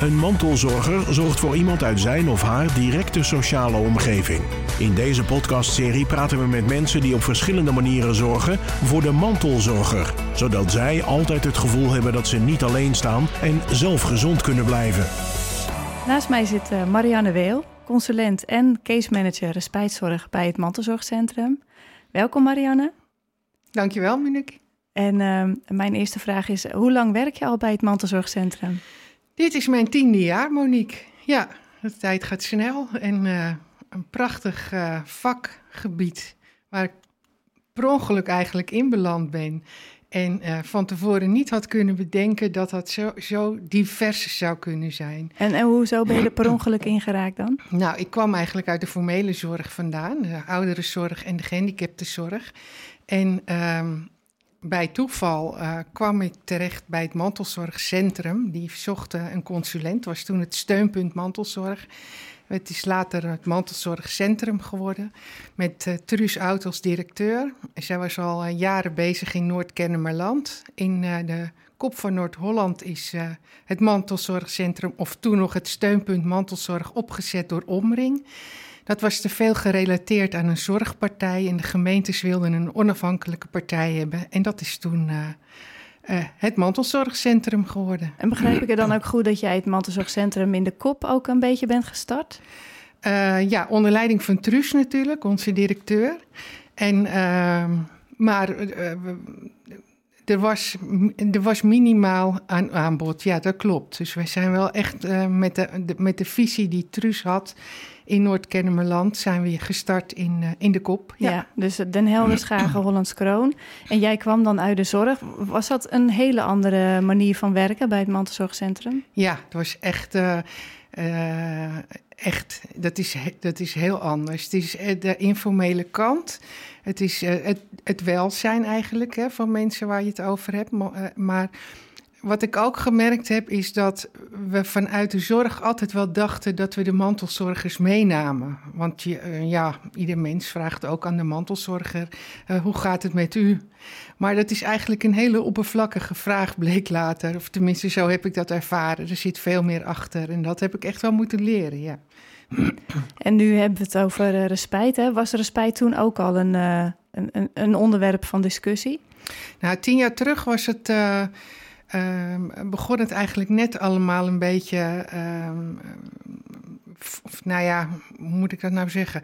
Een mantelzorger zorgt voor iemand uit zijn of haar directe sociale omgeving. In deze podcastserie praten we met mensen die op verschillende manieren zorgen voor de mantelzorger, zodat zij altijd het gevoel hebben dat ze niet alleen staan en zelf gezond kunnen blijven. Naast mij zit uh, Marianne Weel, consulent en case manager respijtzorg bij het Mantelzorgcentrum. Welkom Marianne. Dankjewel, Monique. En uh, mijn eerste vraag is: hoe lang werk je al bij het Mantelzorgcentrum? Dit is mijn tiende jaar, Monique. Ja, de tijd gaat snel en uh, een prachtig uh, vakgebied waar ik per ongeluk eigenlijk in beland ben. En uh, van tevoren niet had kunnen bedenken dat dat zo, zo divers zou kunnen zijn. En, en hoezo ben je er per ongeluk ingeraakt dan? Nou, ik kwam eigenlijk uit de formele zorg vandaan, de ouderenzorg en de gehandicaptenzorg. En uh, bij toeval uh, kwam ik terecht bij het mantelzorgcentrum. Die zochten een consulent, was toen het steunpunt mantelzorg. Het is later het mantelzorgcentrum geworden met uh, Truus Oud als directeur. Zij was al uh, jaren bezig in Noord-Kennemerland. In de kop van Noord-Holland is het mantelzorgcentrum, of toen nog het steunpunt mantelzorg, opgezet door Omring. Dat was te veel gerelateerd aan een zorgpartij en de gemeentes wilden een onafhankelijke partij hebben. En dat is toen uh, het mantelzorgcentrum geworden. En begrijp ik er dan ook goed dat jij het mantelzorgcentrum in de kop ook een beetje bent gestart? Uh, ja, onder leiding van Truus natuurlijk, onze directeur. En, uh, maar er, was, er was minimaal aan aanbod, ja, dat klopt. Dus wij zijn wel echt met, de, de, met de visie die Truus had in Noord-Kennemerland zijn we gestart in, uh, in de kop. Ja. ja, dus Den Helder, Schagen, Hollands Kroon. En jij kwam dan uit de zorg. Was dat een hele andere manier van werken bij het mantelzorgcentrum? Ja, het was echt... Uh, echt, dat is, dat is heel anders. Het is de informele kant. Het is het, het welzijn eigenlijk hè, van mensen waar je het over hebt. Maar wat ik ook gemerkt heb, is dat we vanuit de zorg altijd wel dachten dat we de mantelzorgers meenamen. Want je, uh, ja, ieder mens vraagt ook aan de mantelzorger: uh, hoe gaat het met u? Maar dat is eigenlijk een hele oppervlakkige vraag, bleek later. Of tenminste, zo heb ik dat ervaren. Er zit veel meer achter en dat heb ik echt wel moeten leren, ja. En nu hebben we het over uh, respijt. Hè? Was respijt toen ook al een, een, een, onderwerp van discussie? Nou, tien jaar terug was het. Uh, begon het eigenlijk net allemaal een beetje. Uh, nou ja, hoe moet ik dat nou zeggen?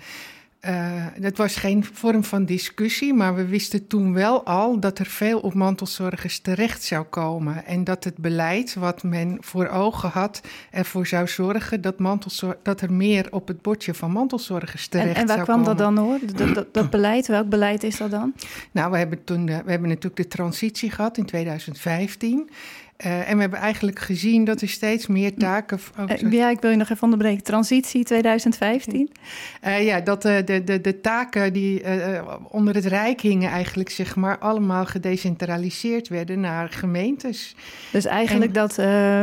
Uh, het was geen vorm van discussie, maar we wisten toen wel al dat er veel op mantelzorgers terecht zou komen. En dat het beleid wat men voor ogen had ervoor zou zorgen dat, mantelzorg, dat er meer op het bordje van mantelzorgers terecht zou komen. En waar kwam dat dan hoor? Dat, dat, dat, beleid, welk beleid is dat dan? Nou, we hebben toen de, we hebben natuurlijk de transitie gehad in 2015. Uh, en we hebben eigenlijk gezien dat er steeds meer taken. Oh, uh, ja, ik wil je nog even onderbreken. Transitie 2015. Uh, ja, dat de, de, de taken die onder het Rijk hingen, eigenlijk zeg maar, allemaal gedecentraliseerd werden naar gemeentes. Dus eigenlijk en, dat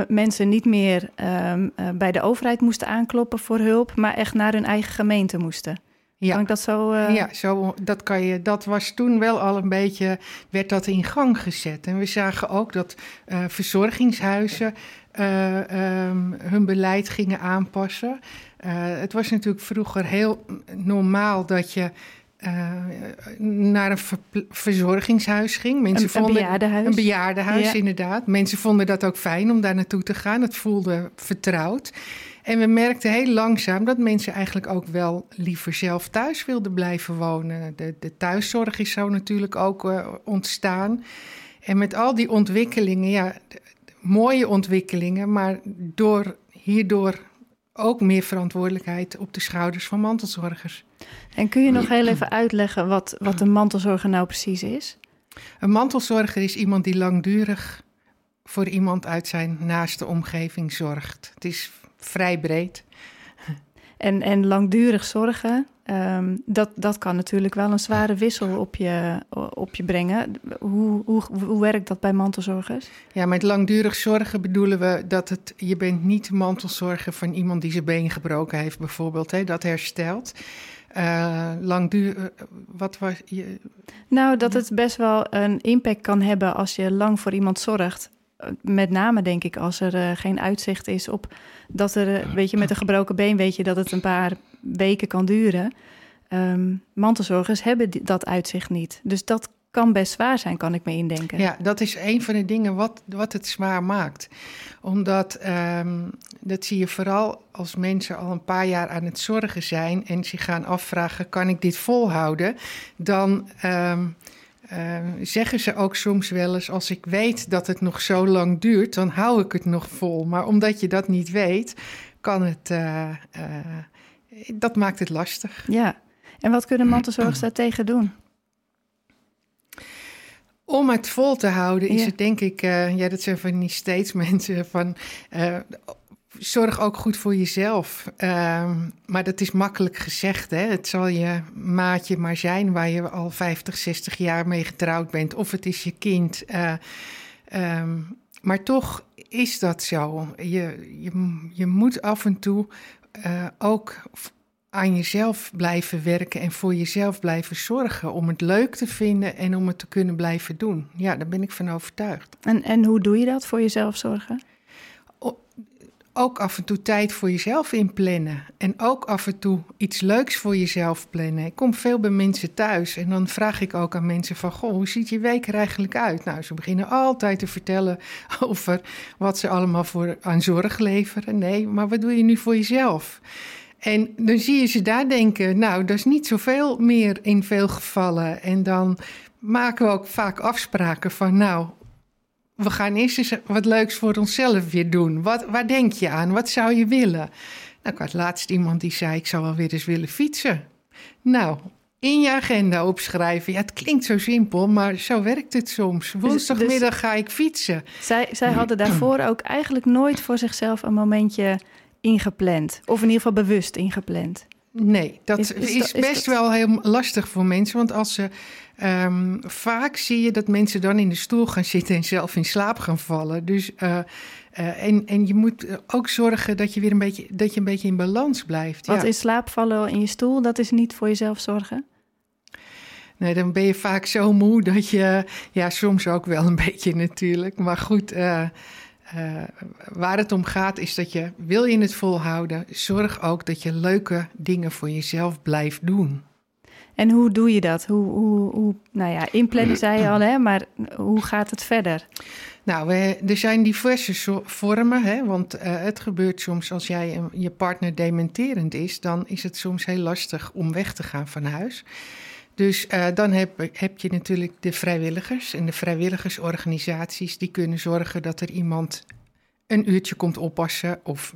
mensen niet meer ehm, bij de overheid moesten aankloppen voor hulp, maar echt naar hun eigen gemeente moesten. Ja. Kan ik dat zo, uh... ja, zo dat kan je. Dat was toen wel al een beetje, werd dat in gang gezet. En we zagen ook dat uh, verzorgingshuizen uh, um, hun beleid gingen aanpassen. het was natuurlijk vroeger heel normaal dat je uh, naar een ver verzorgingshuis ging. Mensen een, vonden, een bejaardenhuis. Een bejaardenhuis, ja. inderdaad. Mensen vonden dat ook fijn om daar naartoe te gaan. Het voelde vertrouwd. En we merkten heel langzaam dat mensen eigenlijk ook wel liever zelf thuis wilden blijven wonen. De, de thuiszorg is zo natuurlijk ook uh, ontstaan. En met al die ontwikkelingen, ja, mooie ontwikkelingen, maar door, hierdoor ook meer verantwoordelijkheid op de schouders van mantelzorgers. En kun je nog heel even uitleggen wat, wat een mantelzorger nou precies is? Een mantelzorger is iemand die langdurig voor iemand uit zijn naaste omgeving zorgt. Het is vrij breed. En, en langdurig zorgen, um, dat, dat kan natuurlijk wel een zware wissel op je, op je brengen. Hoe, hoe, hoe werkt dat bij mantelzorgers? Ja, met langdurig zorgen bedoelen we dat het, je bent niet mantelzorger van iemand die zijn been gebroken heeft, bijvoorbeeld. Hè, dat herstelt. Uh, langdurig, wat was je? Nou, dat het best wel een impact kan hebben als je lang voor iemand zorgt met name denk ik als er eh, geen uitzicht is op dat er, weet je, met een gebroken been weet je dat het een paar weken kan duren. Um, mantelzorgers hebben die, dat uitzicht niet. Dus dat kan best zwaar zijn, kan ik me indenken. Ja, dat is een van de dingen wat, wat het zwaar maakt. Omdat, um, dat zie je vooral als mensen al een paar jaar aan het zorgen zijn en zich gaan afvragen: kan ik dit volhouden? Dan. Um, uh, zeggen ze ook soms wel eens: als ik weet dat het nog zo lang duurt, dan hou ik het nog vol. Maar omdat je dat niet weet, kan het. Uh, uh, dat maakt het lastig. Ja, en wat kunnen mantelzorgers daartegen doen? Om het vol te houden is ja. het denk ik, uh, ja, dat zijn van niet steeds mensen van. Uh, zorg ook goed voor jezelf. Uh, maar dat is makkelijk gezegd. Hè? Het zal je maatje maar zijn waar je al 50, 60 jaar mee getrouwd bent. Of het is je kind. Um, maar toch is dat zo. Je, je, je moet af en toe ook aan jezelf blijven werken en voor jezelf blijven zorgen. Om het leuk te vinden en om het te kunnen blijven doen. Ja, daar ben ik van overtuigd. En, en hoe doe je dat, voor jezelf zorgen? Ook af en toe tijd voor jezelf inplannen. En ook af en toe iets leuks voor jezelf plannen. Ik kom veel bij mensen thuis en dan vraag ik ook aan mensen van... Goh, hoe ziet je week er eigenlijk uit? Nou, ze beginnen altijd te vertellen over wat ze allemaal voor, aan zorg leveren. Nee, maar wat doe je nu voor jezelf? En dan zie je ze daar denken, nou, dat is niet zoveel meer in veel gevallen. En dan maken we ook vaak afspraken van, nou, we gaan eerst eens wat leuks voor onszelf weer doen. Wat, waar denk je aan? Wat zou je willen? Nou, ik had laatst iemand die zei, ik zou wel weer eens willen fietsen. Nou, in je agenda opschrijven. Ja, het klinkt zo simpel, maar zo werkt het soms. Woensdagmiddag dus, ga ik fietsen. Zij, zij hadden daarvoor ook eigenlijk nooit voor zichzelf een momentje ingepland. Of in ieder geval bewust ingepland. Nee, dat is, is, is best dat... wel heel lastig voor mensen. Want als ze. Um, vaak zie je dat mensen dan in de stoel gaan zitten en zelf in slaap gaan vallen. Dus. Uh, uh, en, en je moet ook zorgen dat je weer een beetje, dat je een beetje in balans blijft. Wat ja. is slaapvallen in je stoel? Dat is niet voor jezelf zorgen? Nee, dan ben je vaak zo moe dat je. Ja, soms ook wel een beetje natuurlijk. Maar goed. Uh, uh, waar het om gaat is dat je, wil je het volhouden, zorg ook dat je leuke dingen voor jezelf blijft doen. En hoe doe je dat? Hoe, hoe, hoe nou ja, inplannen zei je al, hè, maar hoe gaat het verder? Nou, we, er zijn diverse vormen, hè, want uh, het gebeurt soms als jij je partner dementerend is, dan is het soms heel lastig om weg te gaan van huis. Dus uh, dan heb, heb, je natuurlijk de vrijwilligers en de vrijwilligersorganisaties die kunnen zorgen dat er iemand een uurtje komt oppassen of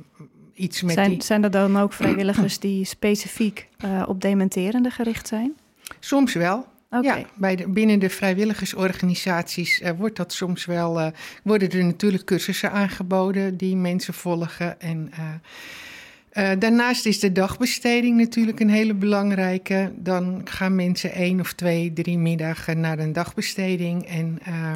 iets met zijn, die... Zijn er dan ook vrijwilligers die specifiek uh, op dementerende gericht zijn? Soms wel. Okay. Ja, bij de, binnen de vrijwilligersorganisaties uh, wordt dat soms wel, worden er natuurlijk cursussen aangeboden die mensen volgen. En uh, daarnaast is de dagbesteding natuurlijk een hele belangrijke. Dan gaan mensen één of twee, drie middagen naar een dagbesteding. En uh,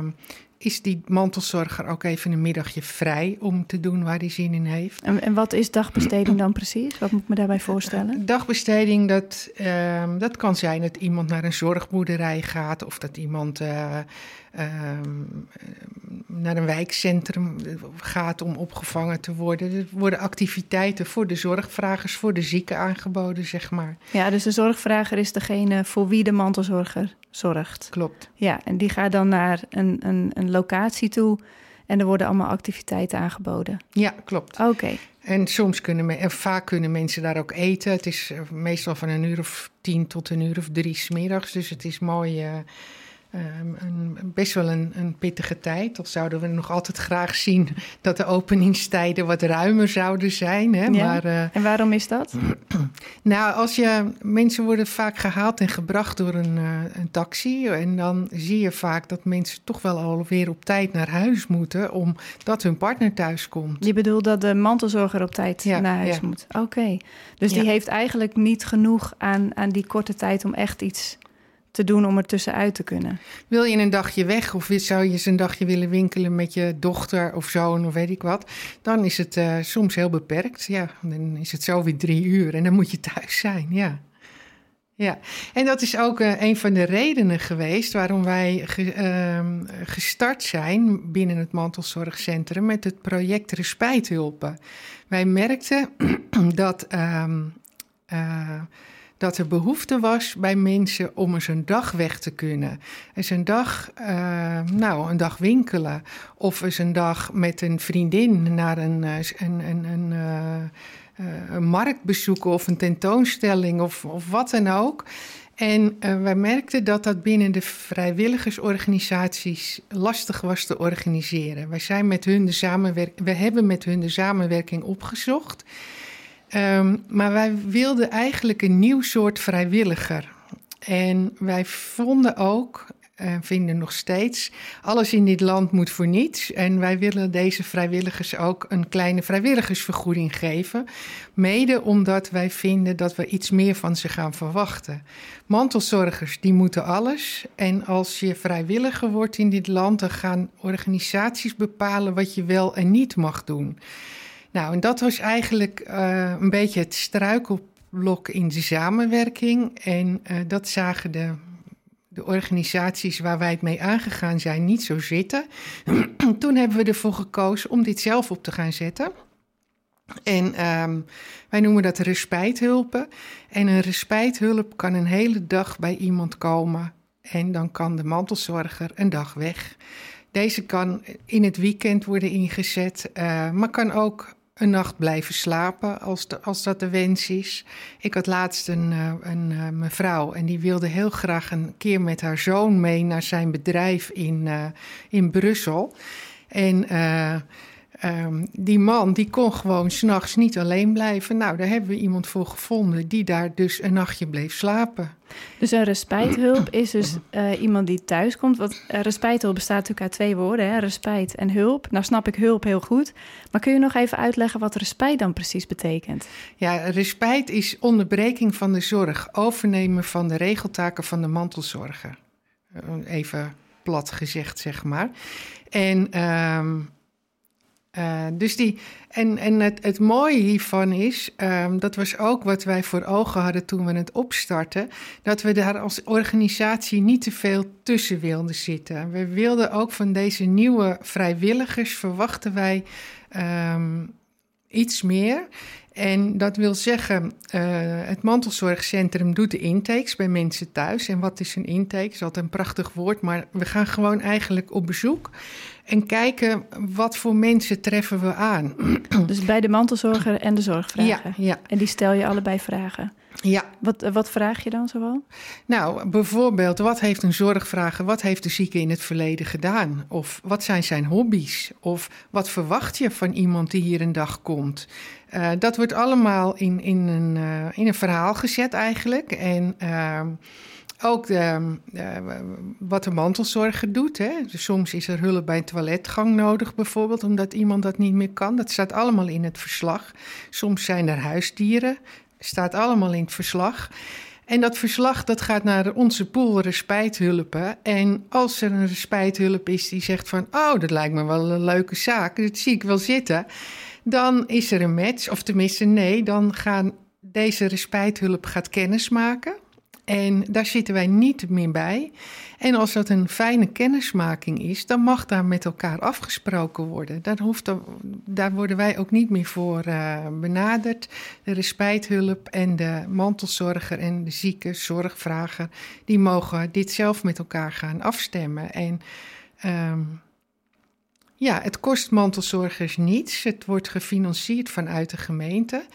is die mantelzorger ook even een middagje vrij om te doen waar hij zin in heeft. En, en wat is dagbesteding dan precies? Wat moet ik me daarbij voorstellen? Dagbesteding, dat, uh, dat kan zijn dat iemand naar een zorgboerderij gaat of dat iemand uh, uh, naar een wijkcentrum gaat om opgevangen te worden. Er worden activiteiten voor de zorgvragers, voor de zieken aangeboden, zeg maar. Ja, dus de zorgvrager is degene voor wie de mantelzorger zorgt. Klopt. Ja, en die gaat dan naar een, een, een locatie toe en er worden allemaal activiteiten aangeboden. Ja, klopt. Oké. Okay. En soms kunnen en vaak kunnen mensen daar ook eten. Het is meestal van een uur of tien tot een uur of drie smiddags. Dus het is mooi. Uh, Um, een, best wel een, een, pittige tijd. Of zouden we nog altijd graag zien dat de openingstijden wat ruimer zouden zijn. Hè? Ja. Maar, uh, en waarom is dat? nou, als je, mensen worden vaak gehaald en gebracht door een, uh, een taxi. En dan zie je vaak dat mensen toch wel alweer op tijd naar huis moeten. omdat hun partner thuis komt. Je bedoelt dat de mantelzorger op tijd ja, naar huis ja. moet? Oké. Okay. Dus die heeft eigenlijk niet genoeg aan, aan die korte tijd om echt iets te doen om er tussenuit te kunnen. Wil je een dagje weg of zou je eens een dagje willen winkelen met je dochter of zoon of weet ik wat, dan is het uh, soms heel beperkt. Ja, dan is het zo weer drie uur en dan moet je thuis zijn. Ja. Ja, en dat is ook uh, een van de redenen geweest waarom wij uh, gestart zijn binnen het mantelzorgcentrum met het project Respijthulpen. Wij merkten dat, uh, dat er behoefte was bij mensen om eens een dag weg te kunnen. Een dag, nou, een dag winkelen. Of een dag met een vriendin naar een, een, een, een uh, een markt bezoeken of een tentoonstelling of, of wat dan ook. En wij merkten dat dat binnen de vrijwilligersorganisaties lastig was te organiseren. Wij, zijn met hun de samenwerking, we hebben met hun de samenwerking opgezocht. Um, maar wij wilden eigenlijk een nieuw soort vrijwilliger. En wij vonden ook, uh, vinden nog steeds, alles in dit land moet voor niets. En wij willen deze vrijwilligers ook een kleine vrijwilligersvergoeding geven. Mede omdat wij vinden dat we iets meer van ze gaan verwachten. Mantelzorgers, die moeten alles. En als je vrijwilliger wordt in dit land, dan gaan organisaties bepalen wat je wel en niet mag doen. Nou, en dat was eigenlijk uh, een beetje het struikelblok in de samenwerking. En uh, dat zagen de de organisaties waar wij het mee aangegaan zijn niet zo zitten. Toen hebben we ervoor gekozen om dit zelf op te gaan zetten. En um, wij noemen dat respijthulpen. En een respijthulp kan een hele dag bij iemand komen. En dan kan de mantelzorger een dag weg. Deze kan in het weekend worden ingezet, uh, maar kan ook een nacht blijven slapen als, als dat de wens is. Ik had laatst een, uh, een uh, mevrouw en die wilde heel graag een keer met haar zoon mee naar zijn bedrijf in, uh, in Brussel. En um, die man die kon gewoon s'nachts niet alleen blijven. Nou, daar hebben we iemand voor gevonden die daar dus een nachtje bleef slapen. Dus een respijthulp is dus uh, iemand die thuis komt. Want uh, respijthulp bestaat natuurlijk uit twee woorden, hè? respijt en hulp. Nou snap ik hulp heel goed. Maar kun je nog even uitleggen wat respijt dan precies betekent? Ja, respijt is onderbreking van de zorg. Overnemen van de regeltaken van de mantelzorger. Even plat gezegd, zeg maar. En... Um, uh, dus die, en en het, het mooie hiervan is, um, dat was ook wat wij voor ogen hadden toen we het opstarten, dat we daar als organisatie niet te veel tussen wilden zitten. We wilden ook van deze nieuwe vrijwilligers, verwachten wij um, iets meer. En dat wil zeggen, uh, het mantelzorgcentrum doet de intakes bij mensen thuis. En wat is een intake? is altijd een prachtig woord, maar we gaan gewoon eigenlijk op bezoek en kijken wat voor mensen treffen we aan. Dus bij de mantelzorger en de zorgvragen. Ja, ja. En die stel je allebei vragen. Ja. Wat, wat vraag je dan zoal? Nou, bijvoorbeeld, wat heeft een zorgvrager, wat heeft de zieke in het verleden gedaan? Of wat zijn zijn hobby's? Of wat verwacht je van iemand die hier een dag komt? Uh, dat wordt allemaal in, in, een, uh, in een verhaal gezet eigenlijk. En... Uh, ook de, uh, wat de mantelzorger doet. Hè. Dus soms is er hulp bij een toiletgang nodig, bijvoorbeeld, omdat iemand dat niet meer kan. Dat staat allemaal in het verslag. Soms zijn er huisdieren, staat allemaal in het verslag. En dat verslag dat gaat naar onze pool respijthulpen. En als er een respijthulp is die zegt van... oh, dat lijkt me wel een leuke zaak, dat zie ik wel zitten... dan is er een match, of tenminste nee, dan gaan deze respijthulp gaat kennis maken... En daar zitten wij niet meer bij. En als dat een fijne kennismaking is, dan mag daar met elkaar afgesproken worden. Daar, hoeft daar worden wij ook niet meer voor uh, benaderd. De respijthulp en de mantelzorger en de zieke zorgvrager, die mogen dit zelf met elkaar gaan afstemmen. En um, ja, het kost mantelzorgers niets. Het wordt gefinancierd vanuit de gemeente.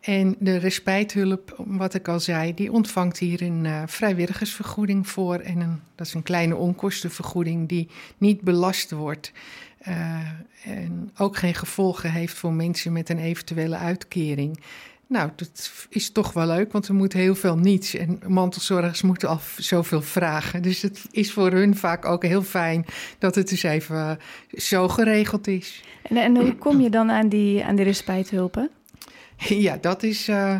En de respijthulp, wat ik al zei, die ontvangt hier een uh, vrijwilligersvergoeding voor. En een, dat is een kleine onkostenvergoeding die niet belast wordt. Uh, en ook geen gevolgen heeft voor mensen met een eventuele uitkering. Nou, dat is toch wel leuk, want er moet heel veel niets. En mantelzorgers moeten al zoveel vragen. Dus het is voor hun vaak ook heel fijn dat het dus even zo geregeld is. En, en hoe kom je dan aan die, aan die respijthulpen? Ja, dat is. Uh,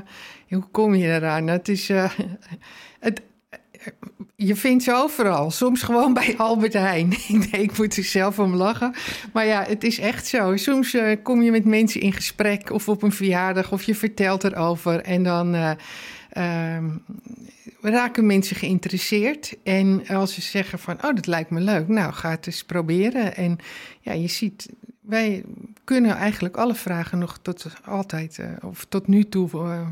hoe kom je eraan? Het is. Uh, het, je vindt ze overal. Soms gewoon bij Albert Heijn. ik, moet er zelf om lachen. Maar ja, het is echt zo. Soms uh, kom je met mensen in gesprek of op een verjaardag of je vertelt erover. En dan. Uh, raken mensen geïnteresseerd. En als ze zeggen van, oh, dat lijkt me leuk, nou, ga het eens proberen. En ja, je ziet, wij kunnen eigenlijk alle vragen nog tot altijd, uh, of tot nu toe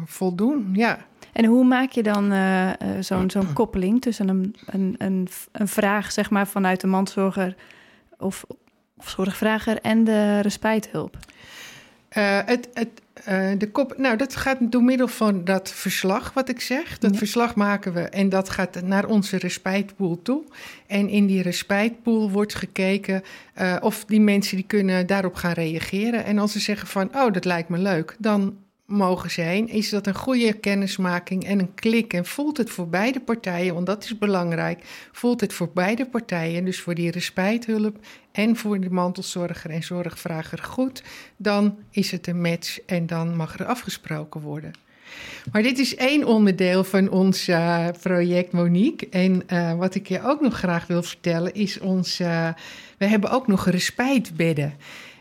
voldoen, ja. En hoe maak je dan uh, zo'n zo'n koppeling tussen een, een, een, een, vraag, zeg maar, vanuit de mandzorger of, of zorgvrager en de respijthulp? het, het, uh, de kop, nou, dat gaat door middel van dat verslag wat ik zeg. Dat verslag maken we en dat gaat naar onze respijtpool toe. En in die respijtpool wordt gekeken uh, of die mensen die kunnen daarop gaan reageren. En als ze zeggen van, oh, dat lijkt me leuk, dan mogen zijn, is dat een goede kennismaking en een klik. En voelt het voor beide partijen, want dat is belangrijk, voelt het voor beide partijen, dus voor die respijthulp en voor de mantelzorger en zorgvrager goed, dan is het een match en dan mag er afgesproken worden. Maar dit is één onderdeel van ons uh, project Monique. En uh, wat ik je ook nog graag wil vertellen is ons. Uh, we hebben ook nog respijtbedden.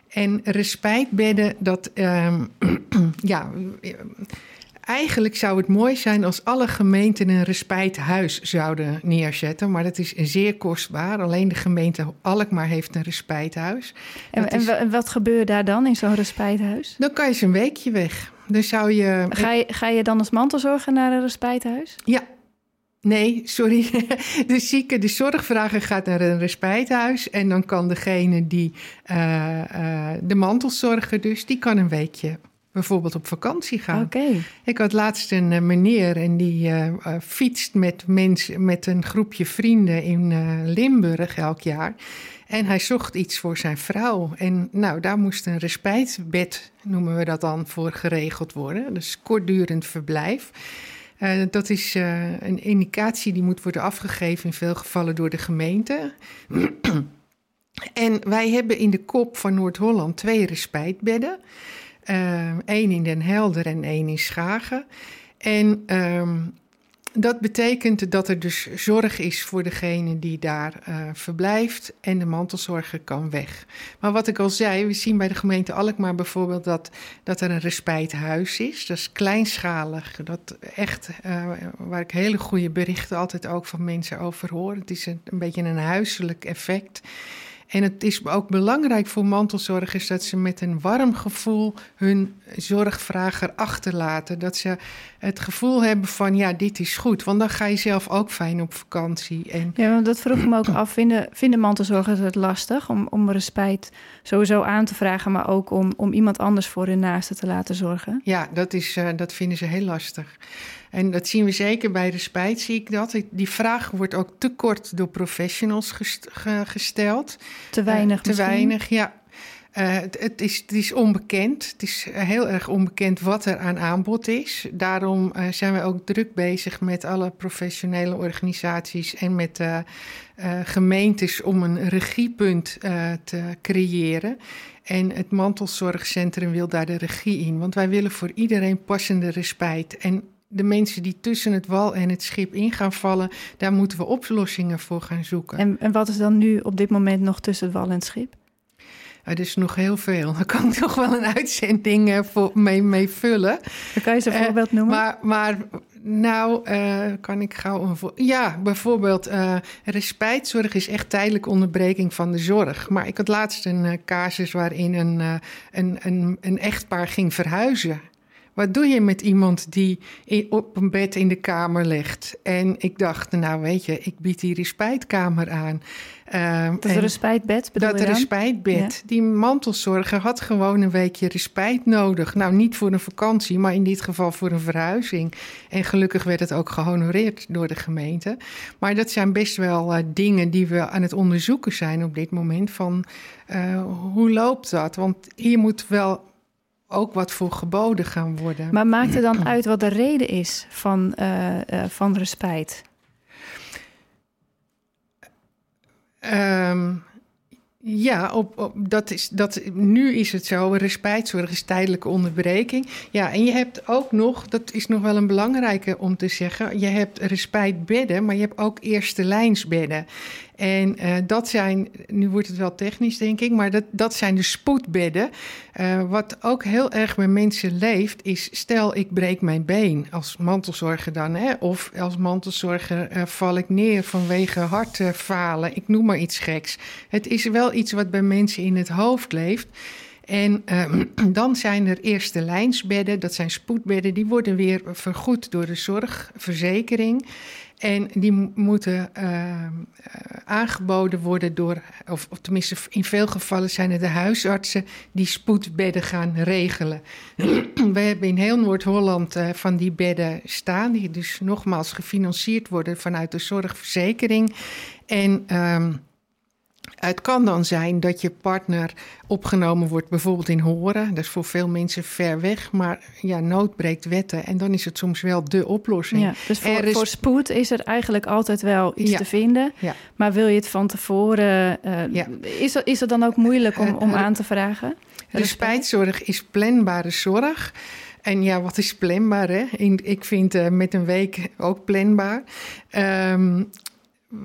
En respijtbedden, dat. Um, ja. Eigenlijk zou het mooi zijn als alle gemeenten een respijthuis zouden neerzetten. Maar dat is zeer kostbaar. Alleen de gemeente Alkmaar heeft een respijthuis. En, en wat gebeurt daar dan in zo'n respijthuis? Dan kan je eens een weekje weg. Dan zou je... Ga, je, ga je dan als mantelzorger naar een respijthuis? Ja, Nee, sorry. De zieke, de zorgvrager gaat naar een respijthuis. En dan kan degene die uh, uh, de mantelzorger dus, die kan een weekje bijvoorbeeld op vakantie gaan. Oké. Ik had laatst een uh, meneer en die fietst met, mensen, met een groepje vrienden in Limburg elk jaar. En hij zocht iets voor zijn vrouw. En nou, daar moest een respijtbed, noemen we dat dan, voor geregeld worden. Dus kortdurend verblijf. Uh, dat is uh, een indicatie die moet worden afgegeven in veel gevallen door de gemeente. en wij hebben in de kop van Noord-Holland twee respijtbedden. Eén uh, in Den Helder en één in Schagen. En ehm, dat betekent dat er dus zorg is voor degene die daar uh, verblijft en de mantelzorger kan weg. Maar wat ik al zei, we zien bij de gemeente Alkmaar bijvoorbeeld dat, dat er een respijthuis is. Dat is kleinschalig, dat echt, uh, waar ik hele goede berichten altijd ook van mensen over hoor. Het is een, een beetje een huiselijk effect. En het is ook belangrijk voor mantelzorgers dat ze met een warm gevoel hun zorgvrager achterlaten. Dat ze het gevoel hebben van ja, dit is goed. Want dan ga je zelf ook fijn op vakantie. En... Ja, want dat vroeg me ook af. Vinden, vinden mantelzorgers het lastig om, om respijt sowieso aan te vragen, maar ook om, om iemand anders voor hun naasten te laten zorgen? Ja, dat, is, uh, dat vinden ze heel lastig. En dat zien we zeker bij respijt, zie ik dat. Die vraag wordt ook te kort door professionals gesteld. Te weinig uh, Te weinig, ja. Uh, het, het, is, het is onbekend. Het is heel erg onbekend wat er aan aanbod is. Daarom uh, zijn we ook druk bezig met alle professionele organisaties en met uh, gemeentes om een regiepunt te creëren. En het mantelzorgcentrum wil daar de regie in. Want wij willen voor iedereen passende respijt. En de mensen die tussen het wal en het schip in gaan vallen, daar moeten we oplossingen voor gaan zoeken. En, en wat is dan nu op dit moment nog tussen het wal en het schip? Er is nog heel veel. Daar kan ik nog wel een uitzending uh, voor mee, mee vullen. Dan kan je ze een voorbeeld uh, noemen? Maar, maar nou, uh, kan ik gauw een voor... Ja, bijvoorbeeld respijtzorg is echt tijdelijke onderbreking van de zorg. Maar ik had laatst een casus waarin een, een, een, een echtpaar ging verhuizen. Wat doe je met iemand die op een bed in de kamer ligt? En ik dacht, nou weet je, ik bied die respijtkamer aan. Uh, dat een respijtbed bedoel Dat een respijtbed. Ja. Die mantelzorger had gewoon een weekje respijt nodig. Nou, niet voor een vakantie, maar in dit geval voor een verhuizing. En gelukkig werd het ook gehonoreerd door de gemeente. Maar dat zijn best wel uh, dingen die we aan het onderzoeken zijn op dit moment. Van uh, hoe loopt dat? Want hier moet wel ook wat voor geboden gaan worden. Maar maakt er dan uit wat de reden is van, uh, uh, van respijt? Um, ja, op, op, dat is, dat, nu is het zo. Respijtzorg is tijdelijke onderbreking. Ja, en je hebt ook nog, dat is nog wel een belangrijke om te zeggen. Je hebt respijtbedden, maar je hebt ook eerste lijnsbedden. En uh, dat zijn, nu wordt het wel technisch denk ik, maar dat, dat zijn de spoedbedden. Uh, wat ook heel erg bij mensen leeft, is stel ik breek mijn been als mantelzorger dan, hè, of als mantelzorger uh, val ik neer vanwege hartfalen, ik noem maar iets geks. Het is wel iets wat bij mensen in het hoofd leeft. En dan zijn er eerste lijnsbedden, dat zijn spoedbedden, die worden weer vergoed door de zorgverzekering. En die moeten uh, aangeboden worden door, of, of, tenminste in veel gevallen zijn het de huisartsen die spoedbedden gaan regelen. We hebben in heel Noord-Holland uh, van die bedden staan, die dus nogmaals gefinancierd worden vanuit de zorgverzekering. En uh, het kan dan zijn dat je partner opgenomen wordt, bijvoorbeeld in Horen. Dat is voor veel mensen ver weg, maar ja, nood breekt wetten. En dan is het soms wel de oplossing. Ja, dus voor, is... voor, spoed is er eigenlijk altijd wel iets ja. te vinden. Ja. Maar wil je het van tevoren, uh, ja. is, er, is het dan ook moeilijk om, om aan te vragen? Respijtzorg is planbare zorg. En ja, wat is planbaar? Hè? Ik vind uh, met een week ook planbaar. Um,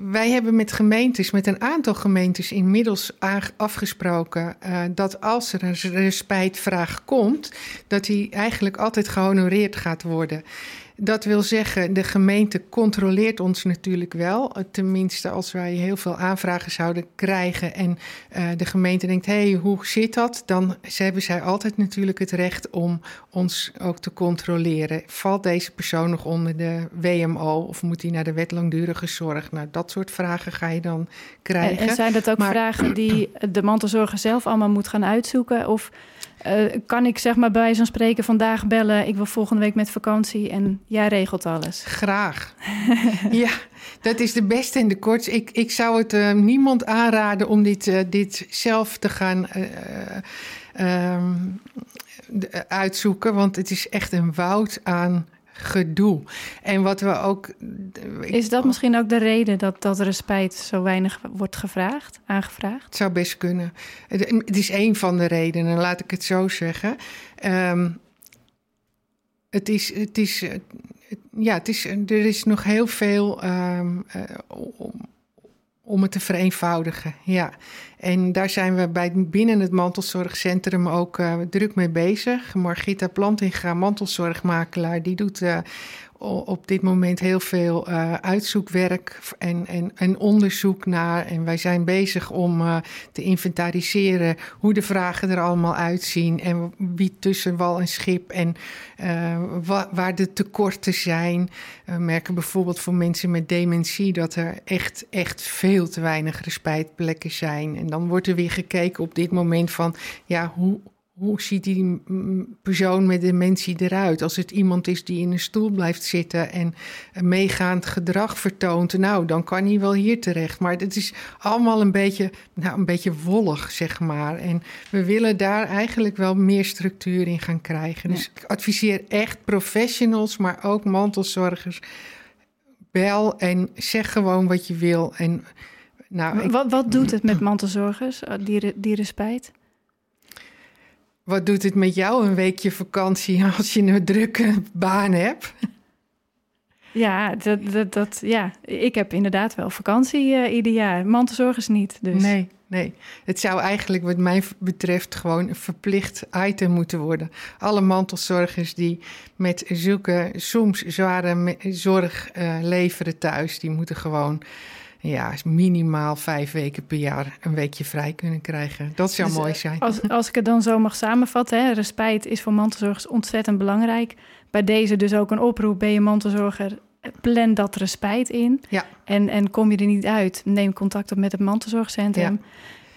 wij hebben met gemeentes, met een aantal gemeentes inmiddels afgesproken uh, dat als er een respijtvraag komt, dat die eigenlijk altijd gehonoreerd gaat worden. Dat wil zeggen, de gemeente controleert ons natuurlijk wel. Tenminste, als wij heel veel aanvragen zouden krijgen en uh, de gemeente denkt: hé, hey, hoe zit dat? Dan hebben zij altijd natuurlijk het recht om ons ook te controleren. Valt deze persoon nog onder de WMO of moet hij naar de wet langdurige zorg? Nou, dat soort vragen ga je dan krijgen. En, en zijn dat ook maar, vragen die de mantelzorger zelf allemaal moet gaan uitzoeken? Of uh, kan ik zeg maar bij zo'n spreken vandaag bellen... ik wil volgende week met vakantie en jij regelt alles? Graag. ja, dat is de beste en de kortste. Ik, ik zou het uh, niemand aanraden om dit, uh, dit zelf te gaan um, uitzoeken... want het is echt een woud aan gedoe. En wat we ook. Is dat misschien ook de reden dat, dat respijt zo weinig wordt gevraagd, aangevraagd? Het zou best kunnen. Het, is een van de redenen, laat ik het zo zeggen. Um, het is. Het is ja, het is, er is nog heel veel um, om, het te vereenvoudigen. Ja. En daar zijn we bij, binnen het mantelzorgcentrum ook uh, druk mee bezig. Margita Plantinga, mantelzorgmakelaar, die doet uh, op dit moment heel veel uh, uitzoekwerk en, en, en, onderzoek naar. En wij zijn bezig om uh, te inventariseren hoe de vragen er allemaal uitzien. En wie tussen wal en schip en uh, wa waar de tekorten zijn. We merken bijvoorbeeld voor mensen met dementie dat er echt, echt veel te weinig respijtplekken zijn. En dan wordt er weer gekeken op dit moment van ja, hoe hoe ziet die persoon met dementie eruit? Als het iemand is die in een stoel blijft zitten en meegaand gedrag vertoont, nou, dan kan hij wel hier terecht. Maar het is allemaal een beetje, nou, een beetje wollig, zeg maar. En we willen daar eigenlijk wel meer structuur in gaan krijgen. Dus ik adviseer echt professionals, maar ook mantelzorgers. Bel en zeg gewoon wat je wil. En, nou, ik... wat, wat doet het met mantelzorgers, die, die respijt? Wat doet het met jou een weekje vakantie als je een drukke baan hebt? Ja, dat, dat, dat, ja, ik heb inderdaad wel vakantie uh, ieder jaar. Mantelzorgers niet. Dus. Nee, nee. Het zou eigenlijk, wat mij betreft, gewoon een verplicht item moeten worden. Alle mantelzorgers die met zulke soms zware zorg uh, leveren thuis, die moeten gewoon ja, minimaal vijf weken per jaar een weekje vrij kunnen krijgen. Dat zou dus, mooi eh, zijn. Als, als ik het dan zo mag samenvatten, hè, respijt is voor mantelzorgers ontzettend belangrijk. Bij deze dus ook een oproep, ben je mantelzorger, plan dat respijt in. Ja. En, en kom je er niet uit, neem contact op met het mantelzorgcentrum. Ja.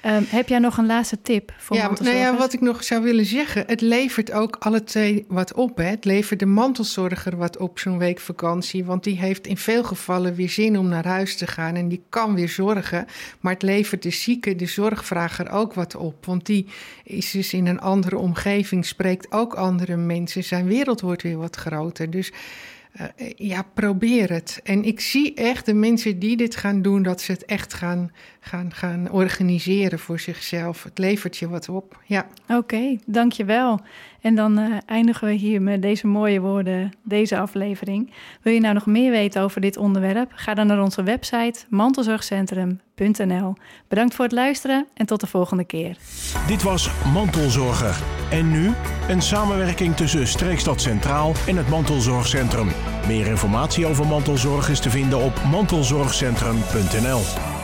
Um, heb jij nog een laatste tip voor ja, nou ja, wat ik nog zou willen zeggen, het levert ook alle twee wat op. Hè. Het levert de mantelzorger wat op zo'n week vakantie, want die heeft in veel gevallen weer zin om naar huis te gaan en die kan weer zorgen. Maar het levert de zieke, de zorgvrager ook wat op, want die is dus in een andere omgeving, spreekt ook andere mensen, zijn wereld wordt weer wat groter. Dus uh, ja, probeer het. En ik zie echt de mensen die dit gaan doen, dat ze het echt gaan, gaan, gaan organiseren voor zichzelf. Het levert je wat op. Ja. Oké, dankjewel. En dan uh, eindigen we hier met deze mooie woorden, deze aflevering. Wil je nou nog meer weten over dit onderwerp? Ga dan naar onze website mantelzorgcentrum.nl. Bedankt voor het luisteren en tot de volgende keer. Dit was Mantelzorger. En nu een samenwerking tussen Streekstad Centraal en het Mantelzorgcentrum. Meer informatie over mantelzorg is te vinden op mantelzorgcentrum.nl.